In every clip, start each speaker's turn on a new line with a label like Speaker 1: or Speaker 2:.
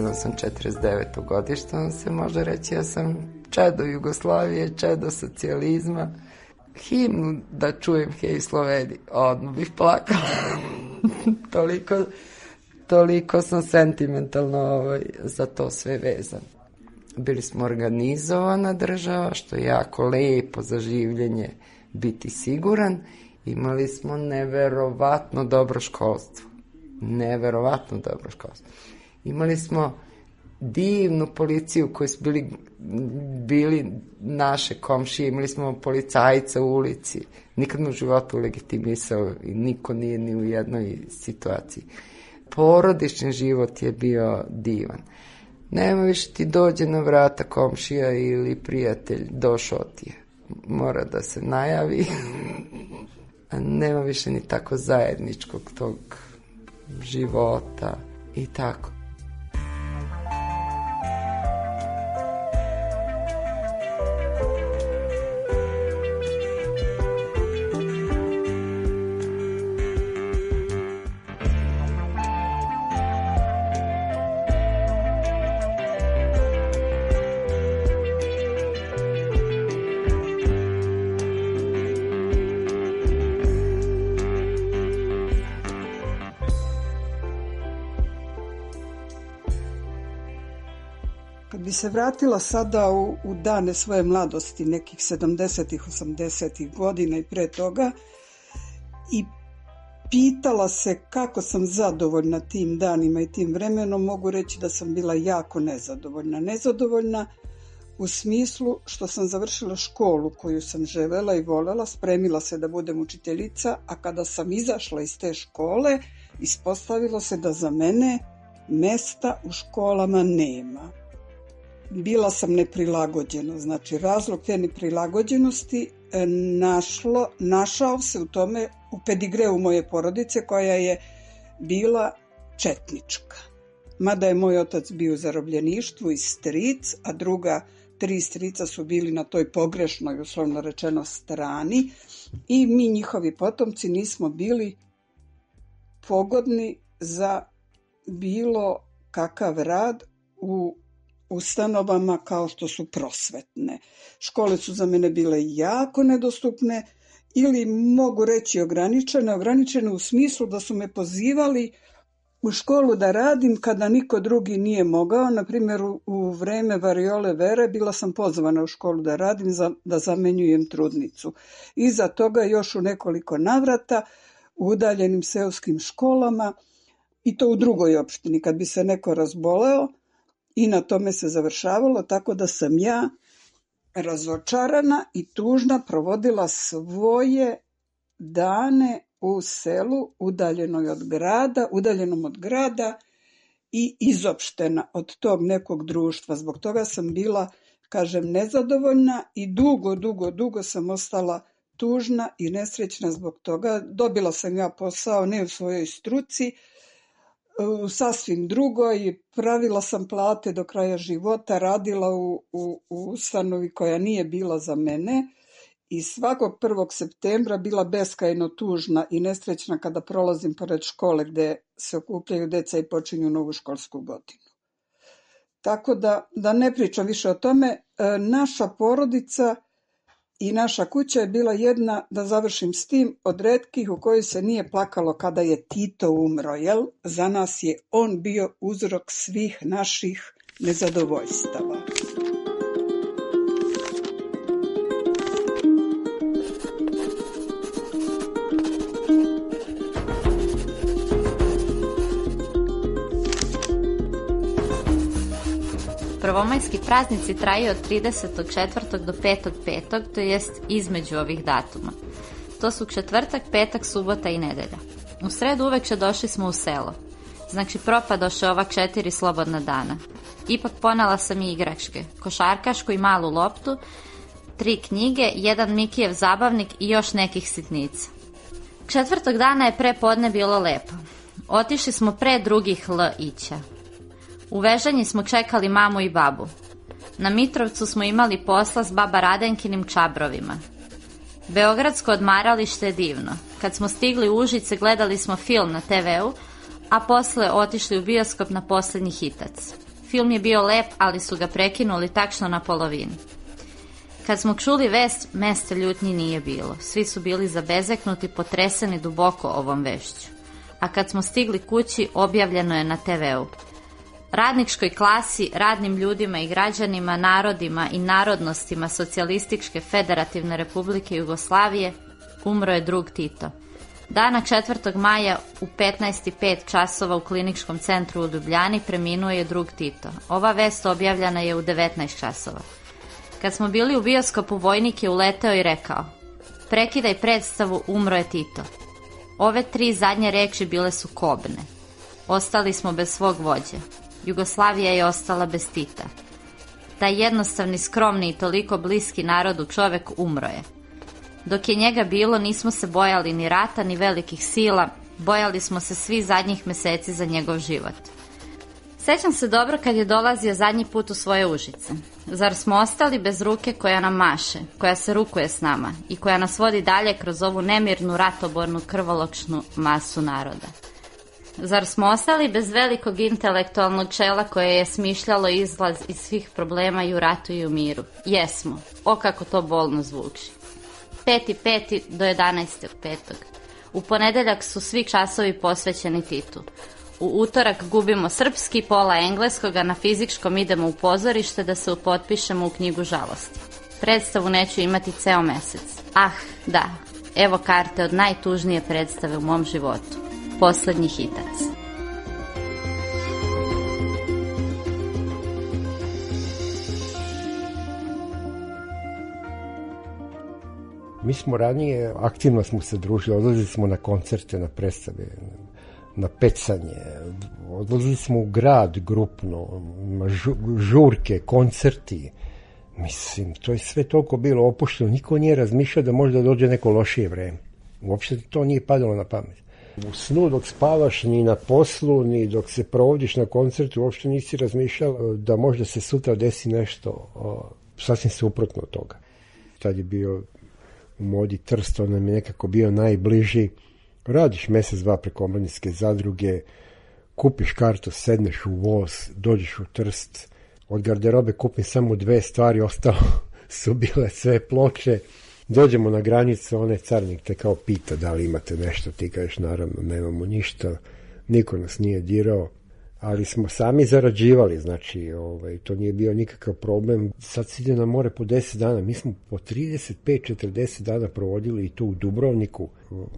Speaker 1: Da sam 49. godišta, on se može reći ja sam čedo Jugoslavije, čedo socijalizma. Himnu da čujem Hej Sloveni, odmah bih plakala. toliko, toliko sam sentimentalno ovaj, za to sve vezan. Bili smo organizovana država, što je jako lepo za življenje biti siguran. Imali smo neverovatno dobro školstvo. Neverovatno dobro školstvo. Imali smo divnu policiju koji su bili, bili naše komšije, imali smo policajca u ulici. Nikad mu u životu legitimisao i niko nije ni u jednoj situaciji. Porodični život je bio divan. Nema više ti dođe na vrata komšija ili prijatelj, došao ti je. Mora da se najavi. Nema više ni tako zajedničkog tog života i tako.
Speaker 2: Kad bi se vratila sada u, u dane svoje mladosti, nekih 70-ih, 80-ih godina i pre toga, i pitala se kako sam zadovoljna tim danima i tim vremenom, mogu reći da sam bila jako nezadovoljna. Nezadovoljna u smislu što sam završila školu koju sam želela i volela, spremila se da budem učiteljica, a kada sam izašla iz te škole, ispostavilo se da za mene mesta u školama nema bila sam neprilagođena. Znači, razlog te neprilagođenosti e, našlo, našao se u tome u pedigreu moje porodice koja je bila četnička. Mada je moj otac bio u zarobljeništvu i stric, a druga tri strica su bili na toj pogrešnoj, uslovno rečeno, strani i mi njihovi potomci nismo bili pogodni za bilo kakav rad u ustanovama kao što su prosvetne. Škole su za mene bile jako nedostupne ili mogu reći ograničene, ograničene u smislu da su me pozivali u školu da radim kada niko drugi nije mogao. Na primjer, u vreme variole vere bila sam pozvana u školu da radim, za, da zamenjujem trudnicu. Iza toga još u nekoliko navrata u udaljenim seoskim školama i to u drugoj opštini. Kad bi se neko razboleo, i na tome se završavalo, tako da sam ja razočarana i tužna provodila svoje dane u selu udaljenoj od grada, udaljenom od grada i izopštena od tog nekog društva. Zbog toga sam bila, kažem, nezadovoljna i dugo, dugo, dugo sam ostala tužna i nesrećna zbog toga. Dobila sam ja posao ne u svojoj struci, sasvim drugoj, pravila sam plate do kraja života, radila u, u, u ustanovi koja nije bila za mene i svakog 1. septembra bila beskajno tužna i nesrećna kada prolazim pored škole gde se okupljaju deca i počinju novu školsku godinu. Tako da, da ne pričam više o tome, e, naša porodica i naša kuća je bila jedna, da završim s tim, od redkih u kojoj se nije plakalo kada je Tito umro, jel? Za nas je on bio uzrok svih naših nezadovoljstava.
Speaker 3: Prvomajski praznici traju od 34. do 5.5. to jest između ovih datuma. To su četvrtak, petak, subota i nedelja. U sredu uveče došli smo u selo. Znači propadoše ova četiri slobodna dana. Ipak ponala sam i igračke, košarkašku i malu loptu, tri knjige, jedan Mikijev zabavnik i još nekih sitnica. Četvrtog dana je pre podne bilo lepo. Otišli smo pre drugih L ića. U Vežanji smo čekali mamu i babu. Na Mitrovcu smo imali posla s baba Radenkinim čabrovima. Beogradsko odmaralište je divno. Kad smo stigli u Užice gledali smo film na TV-u, a posle otišli u bioskop na poslednji hitac. Film je bio lep, ali su ga prekinuli takšno na polovini. Kad smo čuli vest, mesta ljutnji nije bilo. Svi su bili zabezeknuti, potreseni duboko ovom vešću. A kad smo stigli kući, objavljeno je na TV-u. Radničkoj klasi, radnim ljudima i građanima, narodima i narodnostima Socijalističke federativne republike Jugoslavije umro je drug Tito. Dana 4. maja u 15.05 časova u kliničkom centru u Ljubljani preminuo je drug Tito. Ova vest objavljena je u 19 časova. Kad smo bili u bioskopu, vojnik je uleteo i rekao Prekidaj predstavu, umro je Tito. Ove tri zadnje reči bile su kobne. Ostali smo bez svog vođe. Jugoslavija je ostala bez Tita. Taj jednostavni, skromni i toliko bliski narodu čovek umro je. Dok je njega bilo, nismo se bojali ni rata, ni velikih sila, bojali smo se svi zadnjih meseci za njegov život. Sećam se dobro kad je dolazio zadnji put u svoje užice. Zar smo ostali bez ruke koja nam maše, koja se rukuje s nama i koja nas vodi dalje kroz ovu nemirnu, ratobornu, krvoločnu masu naroda? Zar smo ostali bez velikog intelektualnog čela koje je smišljalo izlaz iz svih problema i u ratu i u miru? Jesmo. O kako to bolno zvuči. Peti, peti do 11. petog. U ponedeljak su svi časovi posvećeni Titu. U utorak gubimo srpski, pola engleskog, a na fizičkom idemo u pozorište da se upotpišemo u knjigu žalosti. Predstavu neću imati ceo mesec. Ah, da, evo karte od najtužnije predstave u mom životu. Poslednji hitac.
Speaker 4: Mi smo ranije, aktivno smo se družili, odlazili smo na koncerte, na predstave, na pecanje, odlazili smo u grad grupno, žurke, koncerti. Mislim, to je sve toliko bilo opušteno, niko nije razmišljao da možda dođe neko lošije vreme. Uopšte to nije padalo na pamet. U snu dok spavaš ni na poslu, ni dok se provodiš na koncertu, uopšte nisi razmišljao da možda se sutra desi nešto sasvim suprotno od toga. Tad je bio u modi Trst, on nam je nekako bio najbliži. Radiš mesec, dva preko omladinske zadruge, kupiš kartu, sedneš u voz, dođeš u Trst, od garderobe kupim samo dve stvari, ostalo su bile sve ploče, Dođemo na granicu, onaj carnik te kao pita da li imate nešto, ti kažeš naravno nemamo ništa, niko nas nije dirao, ali smo sami zarađivali, znači ovaj, to nije bio nikakav problem. Sad se ide na more po 10 dana, mi smo po 35-40 dana provodili i tu u Dubrovniku.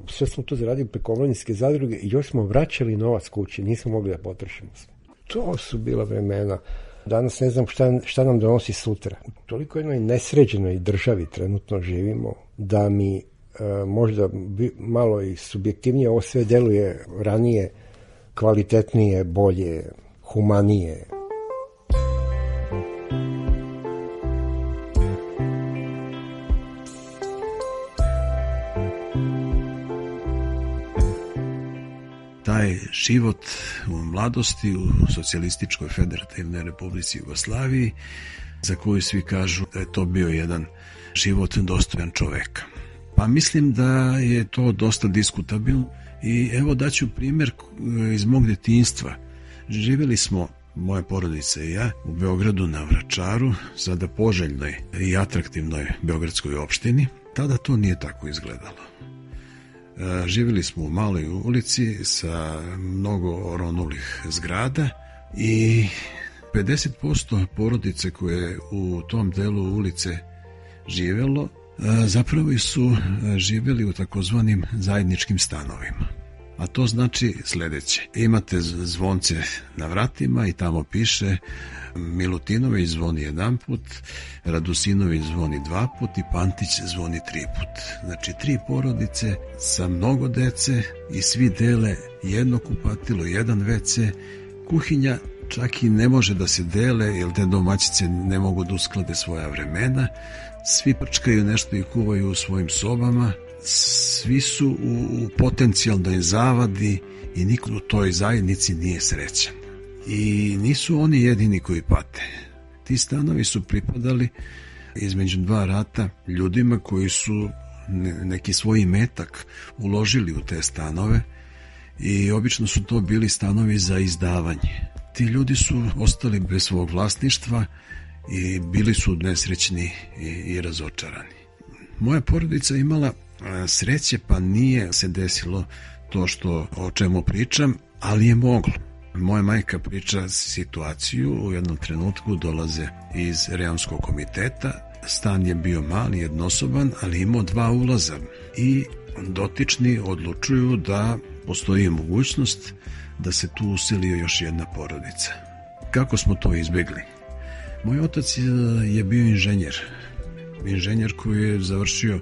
Speaker 4: Sve smo to zaradili preko omladinske zadruge i još smo vraćali novac kući, nismo mogli da potrošimo sve. To su bila vremena. Danas ne znam šta, šta nam donosi sutra. U toliko jednoj nesređenoj državi trenutno živimo da mi e, možda malo i subjektivnije ovo sve deluje ranije, kvalitetnije, bolje, humanije.
Speaker 5: Taj život u mladosti u socijalističkoj federativnoj republici Jugoslaviji za koju svi kažu da je to bio jedan život dostojan čoveka. Pa mislim da je to dosta diskutabilno i evo daću primjer iz mog detinjstva. Živjeli smo moja porodica i ja u Beogradu na Vračaru, sada poželjnoj i atraktivnoj beogradskoj opštini. Tada to nije tako izgledalo. E, živjeli smo u maloj ulici sa mnogo oronulih zgrada i 50% porodice koje u tom delu ulice živelo e, zapravo su e, živjeli u takozvanim zajedničkim stanovima. A to znači sledeće. Imate zvonce na vratima i tamo piše Milutinović zvoni jedan put, Radusinović zvoni dva put i Pantić zvoni tri put. Znači tri porodice sa mnogo dece i svi dele jedno kupatilo, jedan WC, kuhinja čak i ne može da se dele jer te domaćice ne mogu da usklade svoja vremena, svi prčkaju nešto i kuvaju u svojim sobama, svi su u, u potencijalnoj zavadi i niko u toj zajednici nije srećan. I nisu oni jedini koji pate. Ti stanovi su pripadali između dva rata ljudima koji su neki svoj metak uložili u te stanove i obično su to bili stanovi za izdavanje. Ti ljudi su ostali bez svog vlasništva i bili su nesrećni i, i razočarani. Moja porodica imala sreće pa nije se desilo to što o čemu pričam, ali je moglo. Moja majka priča situaciju, u jednom trenutku dolaze iz Reamskog komiteta, stan je bio mali, jednosoban, ali imao dva ulaza i dotični odlučuju da postoji mogućnost da se tu uselio još jedna porodica. Kako smo to izbegli? Moj otac je bio inženjer. Inženjer koji je završio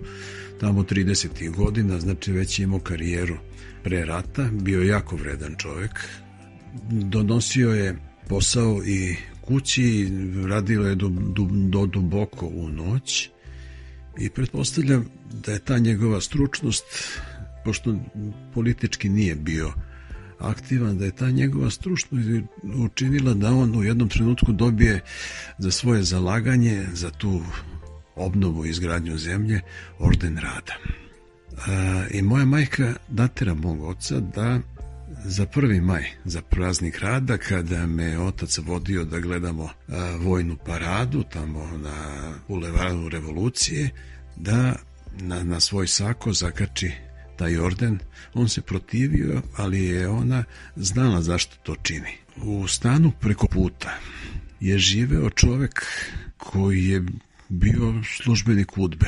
Speaker 5: tamo 30. godina, znači već imao karijeru pre rata, bio je jako vredan čovek, donosio je posao i kući, radio je do, do, do duboko u noć i pretpostavljam da je ta njegova stručnost, pošto politički nije bio aktivan, da je ta njegova stručnost učinila da on u jednom trenutku dobije za svoje zalaganje, za tu obnovu i izgradnju zemlje, orden rada. I moja majka datira mog oca da za prvi maj, za praznik rada, kada me otac vodio da gledamo a, vojnu paradu tamo na Bulevaru revolucije, da na, na svoj sako zakači taj orden. On se protivio, ali je ona znala zašto to čini. U stanu preko puta je živeo čovek koji je bio službenik udbe.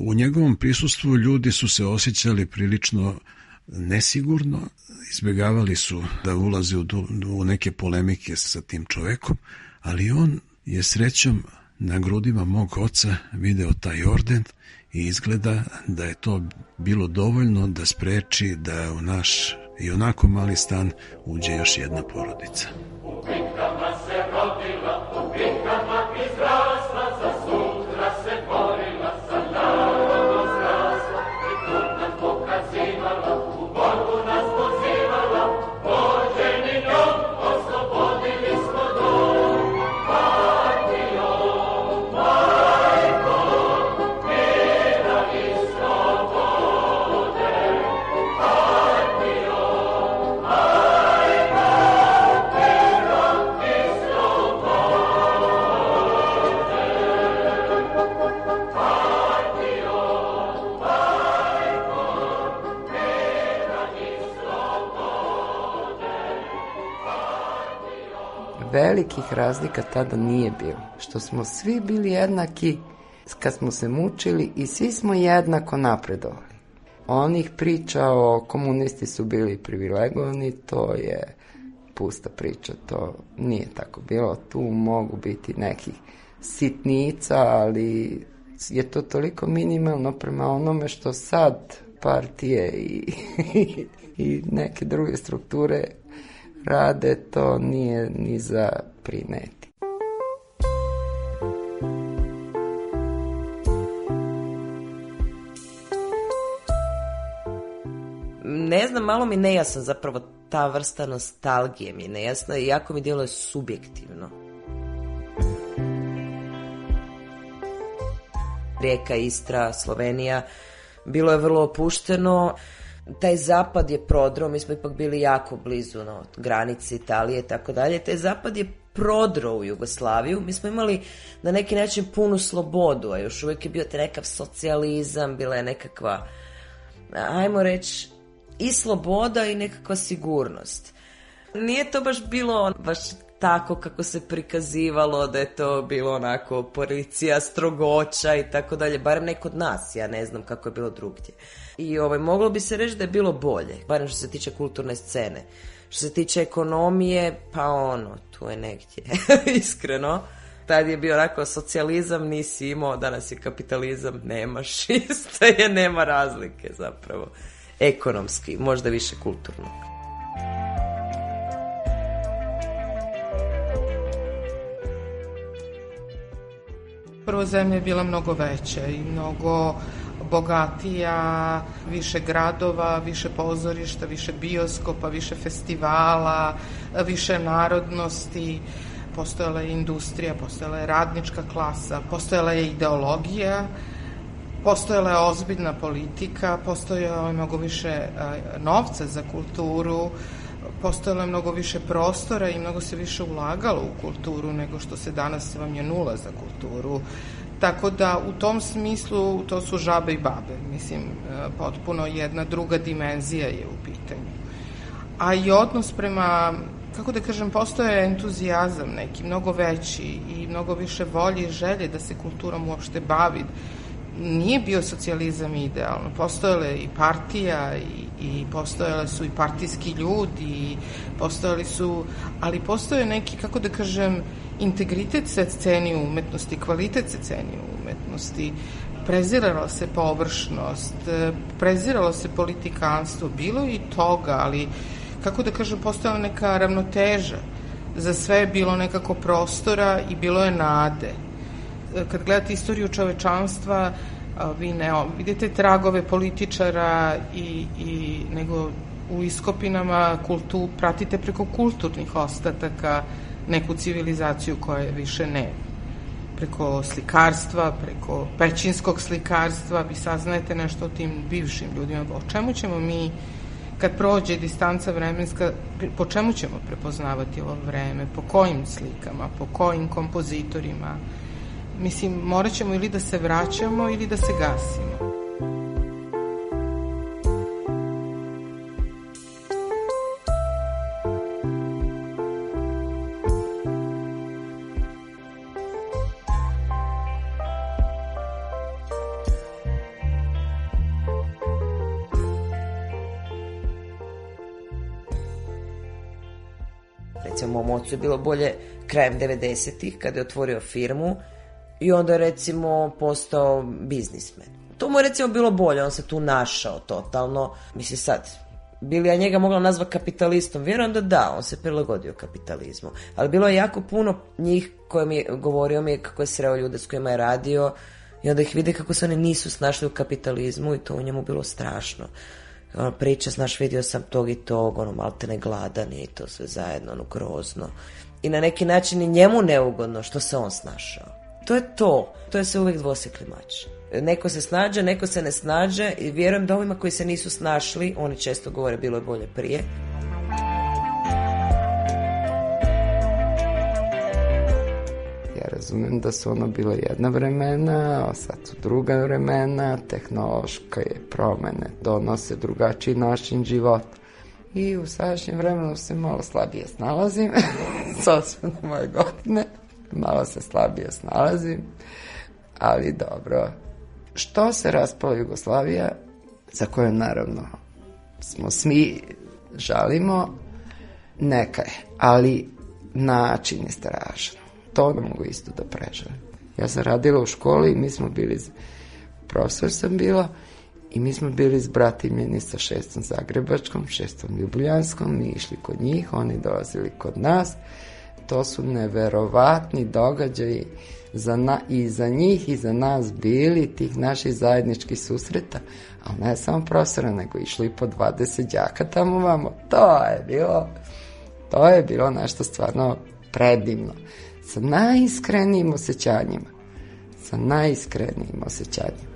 Speaker 5: U njegovom prisustvu ljudi su se osjećali prilično nesigurno, izbjegavali su da ulaze u, u neke polemike sa tim čovekom, ali on je srećom na grudima mog oca video taj orden i izgleda da je to bilo dovoljno da spreči da u naš i onako mali stan uđe još jedna porodica.
Speaker 1: Velikih razlika tada nije bilo. Što smo svi bili jednaki kad smo se mučili i svi smo jednako napredovali. Onih priča o komunisti su bili privilegovani, to je pusta priča, to nije tako bilo. Tu mogu biti nekih sitnica, ali je to toliko minimalno prema onome što sad partije i, i neke druge strukture rade, to nije ni za prineti.
Speaker 6: Ne znam, malo mi nejasno zapravo ta vrsta nostalgije mi je nejasna i jako mi djeluje subjektivno. Rijeka, Istra, Slovenija, bilo je vrlo opušteno, taj zapad je prodro, mi smo ipak bili jako blizu no, granice Italije i tako dalje, taj zapad je prodro u Jugoslaviju, mi smo imali na neki način punu slobodu, a još uvijek je bio te nekav socijalizam, bila je nekakva, ajmo reći, i sloboda i nekakva sigurnost. Nije to baš bilo baš tako kako se prikazivalo da je to bilo onako policija, strogoća i tako dalje, barem ne kod nas, ja ne znam kako je bilo drugdje. I ovaj, moglo bi se reći da je bilo bolje, barem što se tiče kulturne scene. Što se tiče ekonomije, pa ono, tu je negdje, iskreno. Tad je bio onako socijalizam, nisi imao, danas je kapitalizam, nemaš, isto je, nema razlike zapravo. Ekonomski, možda više kulturno.
Speaker 7: Prvo zemlja je bila mnogo veća i mnogo bogatija, više gradova, više pozorišta, više bioskopa, više festivala, više narodnosti, postojala je industrija, postojala je radnička klasa, postojala je ideologija, postojala je ozbiljna politika, postojalo je mnogo više novca za kulturu, postojalo je mnogo više prostora i mnogo se više ulagalo u kulturu nego što se danas vam je nula za kulturu. Tako da u tom smislu to su žabe i babe. Mislim, e, potpuno jedna druga dimenzija je u pitanju. A i odnos prema, kako da kažem, postoje entuzijazam neki, mnogo veći i mnogo više volje i želje da se kulturom uopšte bavi nije bio socijalizam idealno. Postojale i partija i, i postojale su i partijski ljudi postojali su, ali postoje neki, kako da kažem, integritet se ceni u umetnosti, kvalitet se ceni u umetnosti, prezirala se površnost, preziralo se politikanstvo, bilo i toga, ali kako da kažem, postojala neka ravnoteža. Za sve je bilo nekako prostora i bilo je nade kad gledate istoriju čovečanstva, vi ne vidite tragove političara i, i nego u iskopinama kultu, pratite preko kulturnih ostataka neku civilizaciju koja više ne. Preko slikarstva, preko pećinskog slikarstva, vi saznajete nešto o tim bivšim ljudima. O čemu ćemo mi, kad prođe distanca vremenska, po čemu ćemo prepoznavati ovo vreme, po kojim slikama, po kojim kompozitorima, Mislim, morat ćemo ili da se vraćamo ili da se gasimo.
Speaker 6: recimo mom ocu je bilo bolje krajem 90-ih kada je otvorio firmu i onda recimo postao biznismen. To mu je recimo bilo bolje, on se tu našao totalno. Mislim sad, bili ja njega mogla nazvati kapitalistom? Vjerujem da da, on se prilagodio kapitalizmu. Ali bilo je jako puno njih koje mi je govorio mi kako je sreo ljude s kojima je radio i onda ih vide kako se oni nisu snašli u kapitalizmu i to u njemu bilo strašno. Ono, priča, znaš, vidio sam tog i tog, ono, malte ne gladan i to sve zajedno, ono, grozno. I na neki način i njemu neugodno što se on snašao. To je to. To je se uvijek dvosekli mač. Neko se snađe, neko se ne snađe i vjerujem da ovima koji se nisu snašli, oni često govore bilo je bolje prije.
Speaker 1: Ja razumijem da su ono bilo jedna vremena, a sad su druga vremena, tehnološka je promene, donose drugačiji način života. I u sadašnjem vremenu se malo slabije snalazim, s na moje godine malo se slabije snalazim, ali dobro. Što se raspala Jugoslavija, za koju naravno smo svi žalimo, neka je, ali način je strašan. To ne mogu isto da preželim. Ja sam radila u školi i mi smo bili, profesor sam bila, i mi smo bili zbratimljeni sa šestom Zagrebačkom, šestom Ljubljanskom, mi išli kod njih, oni dolazili kod nas to su neverovatni događaji za na, i za njih i za nas bili tih naših zajedničkih susreta, ali ne samo profesora, nego išli po 20 đaka tamo vamo. To je bilo, to je bilo nešto stvarno predivno. Sa najiskrenijim osjećanjima. Sa najiskrenijim osjećanjima.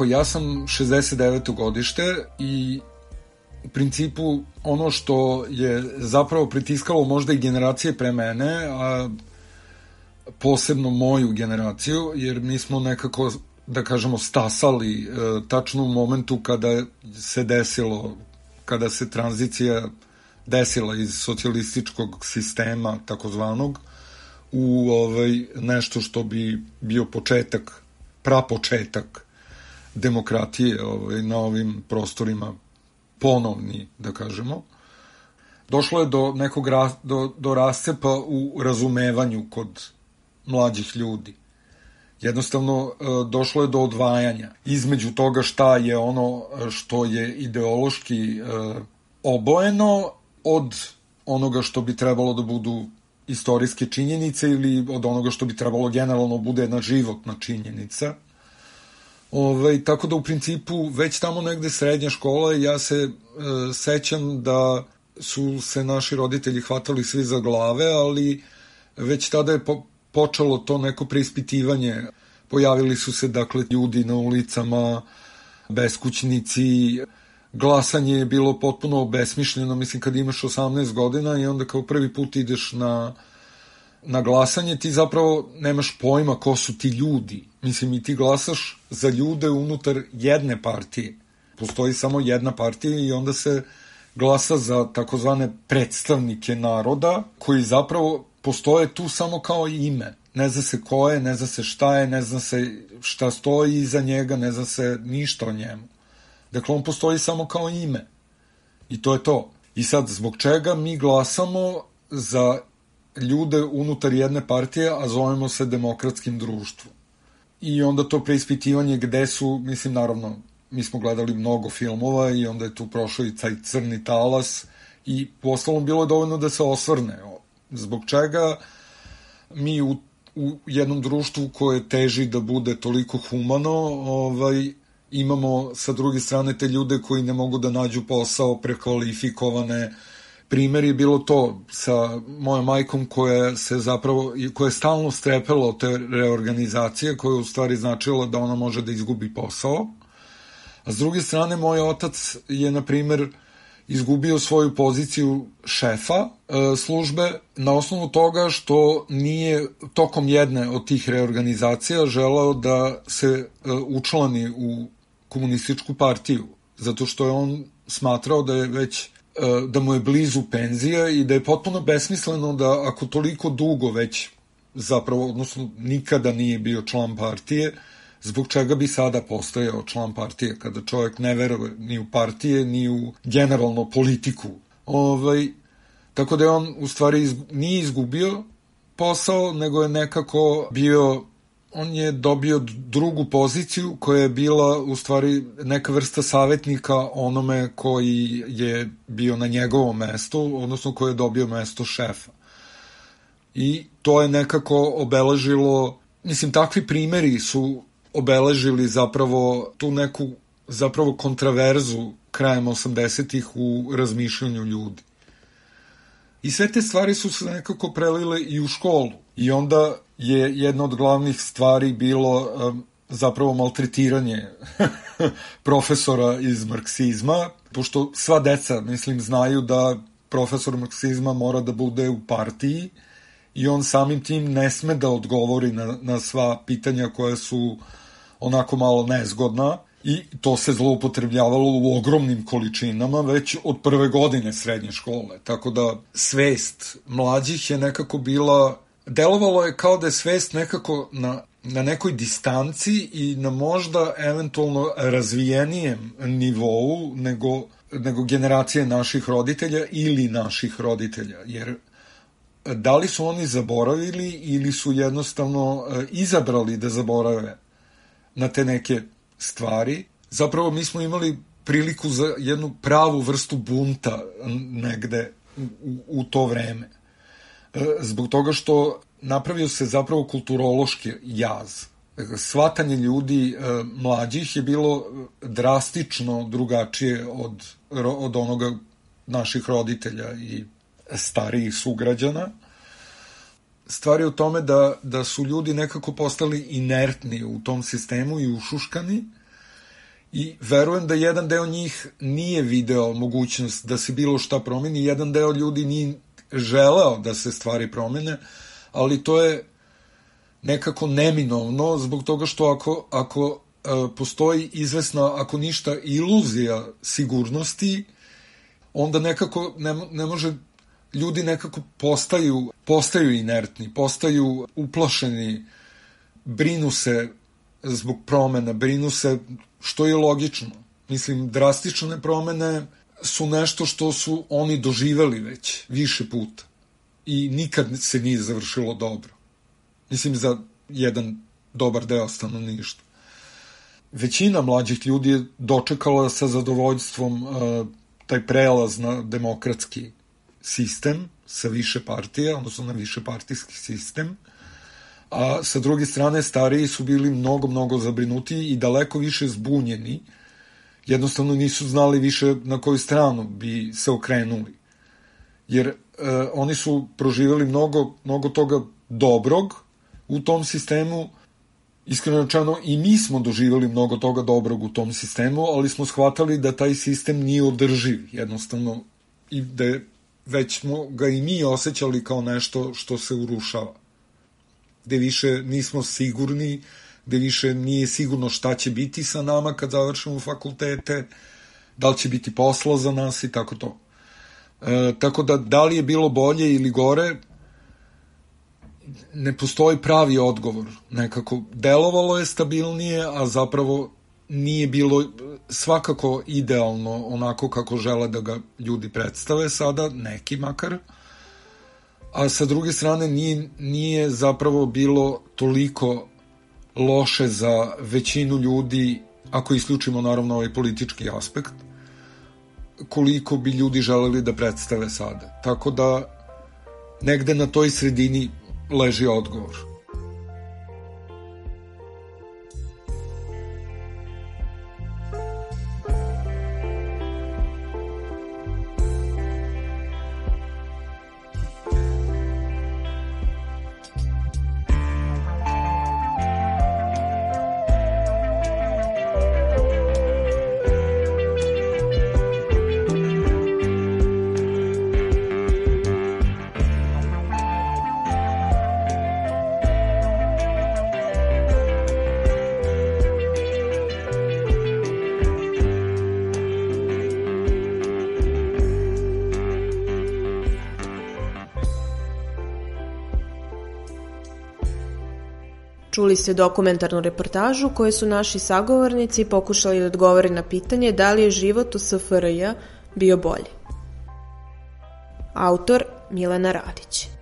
Speaker 8: Ovako, ja sam 69. godište i u principu ono što je zapravo pritiskalo možda i generacije pre mene, a posebno moju generaciju, jer mi smo nekako, da kažemo, stasali e, tačno u momentu kada se desilo, kada se tranzicija desila iz socijalističkog sistema, takozvanog, u ovaj, nešto što bi bio početak, prapočetak demokratije ovaj, na ovim prostorima ponovni, da kažemo. Došlo je do nekog ra, do, do rascepa u razumevanju kod mlađih ljudi. Jednostavno e, došlo je do odvajanja između toga šta je ono što je ideološki e, obojeno od onoga što bi trebalo da budu istorijske činjenice ili od onoga što bi trebalo generalno bude jedna životna činjenica. Ove, ovaj, tako da u principu već tamo negde srednja škola ja se e, sećam da su se naši roditelji hvatali svi za glave, ali već tada je po, počelo to neko preispitivanje. Pojavili su se dakle ljudi na ulicama, beskućnici, glasanje je bilo potpuno obesmišljeno, mislim kad imaš 18 godina i onda kao prvi put ideš na, na glasanje, ti zapravo nemaš pojma ko su ti ljudi. Mislim i ti glasaš za ljude unutar jedne partije. Postoji samo jedna partija i onda se glasa za takozvane predstavnike naroda koji zapravo postoje tu samo kao ime. Ne zna se ko je, ne zna se šta je, ne zna se šta stoji iza njega, ne zna se ništa o njemu. Dakle, on postoji samo kao ime. I to je to. I sad, zbog čega mi glasamo za ljude unutar jedne partije, a zovemo se demokratskim društvom? I onda to preispitivanje gde su, mislim, naravno, mi smo gledali mnogo filmova i onda je tu prošao i taj crni talas i po ostalom bilo je dovoljno da se osvrne. Zbog čega mi u, u jednom društvu koje teži da bude toliko humano, ovaj, imamo sa druge strane te ljude koji ne mogu da nađu posao prekvalifikovane primer je bilo to sa mojom majkom koja se zapravo koja je stalno strepela od te reorganizacije koja je u stvari značila da ona može da izgubi posao. A s druge strane moj otac je na primer izgubio svoju poziciju šefa e, službe na osnovu toga što nije tokom jedne od tih reorganizacija želeo da se e, učlani u komunističku partiju, zato što je on smatrao da je već da mu je blizu penzija i da je potpuno besmisleno da ako toliko dugo već zapravo, odnosno nikada nije bio član partije, zbog čega bi sada postojao član partije, kada čovjek ne veruje ni u partije, ni u generalno politiku. Ovaj, tako da je on u stvari nije izgubio posao, nego je nekako bio on je dobio drugu poziciju koja je bila u stvari neka vrsta savjetnika onome koji je bio na njegovom mestu, odnosno koji je dobio mesto šefa. I to je nekako obeležilo, mislim, takvi primeri su obeležili zapravo tu neku zapravo kontraverzu krajem 80-ih u razmišljanju ljudi. I sve te stvari su se nekako prelile i u školu. I onda je jedna od glavnih stvari bilo zapravo maltretiranje profesora iz marksizma, pošto sva deca, mislim, znaju da profesor marksizma mora da bude u partiji i on samim tim ne sme da odgovori na, na sva pitanja koja su onako malo nezgodna i to se zloupotrebljavalo u ogromnim količinama već od prve godine srednje škole. Tako da svest mlađih je nekako bila delovalo je kao da je svest nekako na, na nekoj distanci i na možda eventualno razvijenijem nivou nego, nego generacije naših roditelja ili naših roditelja, jer da li su oni zaboravili ili su jednostavno e, izabrali da zaborave na te neke stvari. Zapravo mi smo imali priliku za jednu pravu vrstu bunta negde u, u to vreme. E, zbog toga što napravio se zapravo kulturološki jaz. Svatanje ljudi e, mlađih je bilo drastično drugačije od, od onoga naših roditelja i starijih sugrađana. stvar je u tome da, da su ljudi nekako postali inertni u tom sistemu i ušuškani i verujem da jedan deo njih nije video mogućnost da se bilo šta promeni, jedan deo ljudi nije želeo da se stvari promene, ali to je nekako neminovno zbog toga što ako, ako e, postoji izvesna, ako ništa, iluzija sigurnosti, onda nekako ne, ne može ljudi nekako postaju, postaju inertni, postaju uplašeni, brinu se zbog promena, brinu se što je logično. Mislim, drastične promene su nešto što su oni doživeli već više puta i nikad se nije završilo dobro. Mislim, za jedan dobar deo stanovništva. Većina mlađih ljudi je dočekala sa zadovoljstvom uh, taj prelaz na demokratski sistem sa više partija, odnosno na više partijski sistem, a sa druge strane stariji su bili mnogo, mnogo zabrinuti i daleko više zbunjeni, jednostavno nisu znali više na koju stranu bi se okrenuli. Jer e, oni su proživjeli mnogo, mnogo toga dobrog u tom sistemu, iskreno rečeno i mi smo doživjeli mnogo toga dobrog u tom sistemu, ali smo shvatali da taj sistem nije održiv, jednostavno, i da je već smo ga i mi osjećali kao nešto što se urušava. Gde više nismo sigurni, gde više nije sigurno šta će biti sa nama kad završimo fakultete, da li će biti posla za nas i tako to. E, tako da, da li je bilo bolje ili gore, ne postoji pravi odgovor. Nekako delovalo je stabilnije, a zapravo nije bilo svakako idealno onako kako žele da ga ljudi predstave sada, neki makar, a sa druge strane nije, nije zapravo bilo toliko loše za većinu ljudi, ako isključimo naravno ovaj politički aspekt, koliko bi ljudi želeli da predstave sada. Tako da negde na toj sredini leži odgovor.
Speaker 9: Čuli ste dokumentarnu reportažu koje su naši sagovornici pokušali da odgovore na pitanje da li je život u SFRJ bio bolji. Autor Milena Radić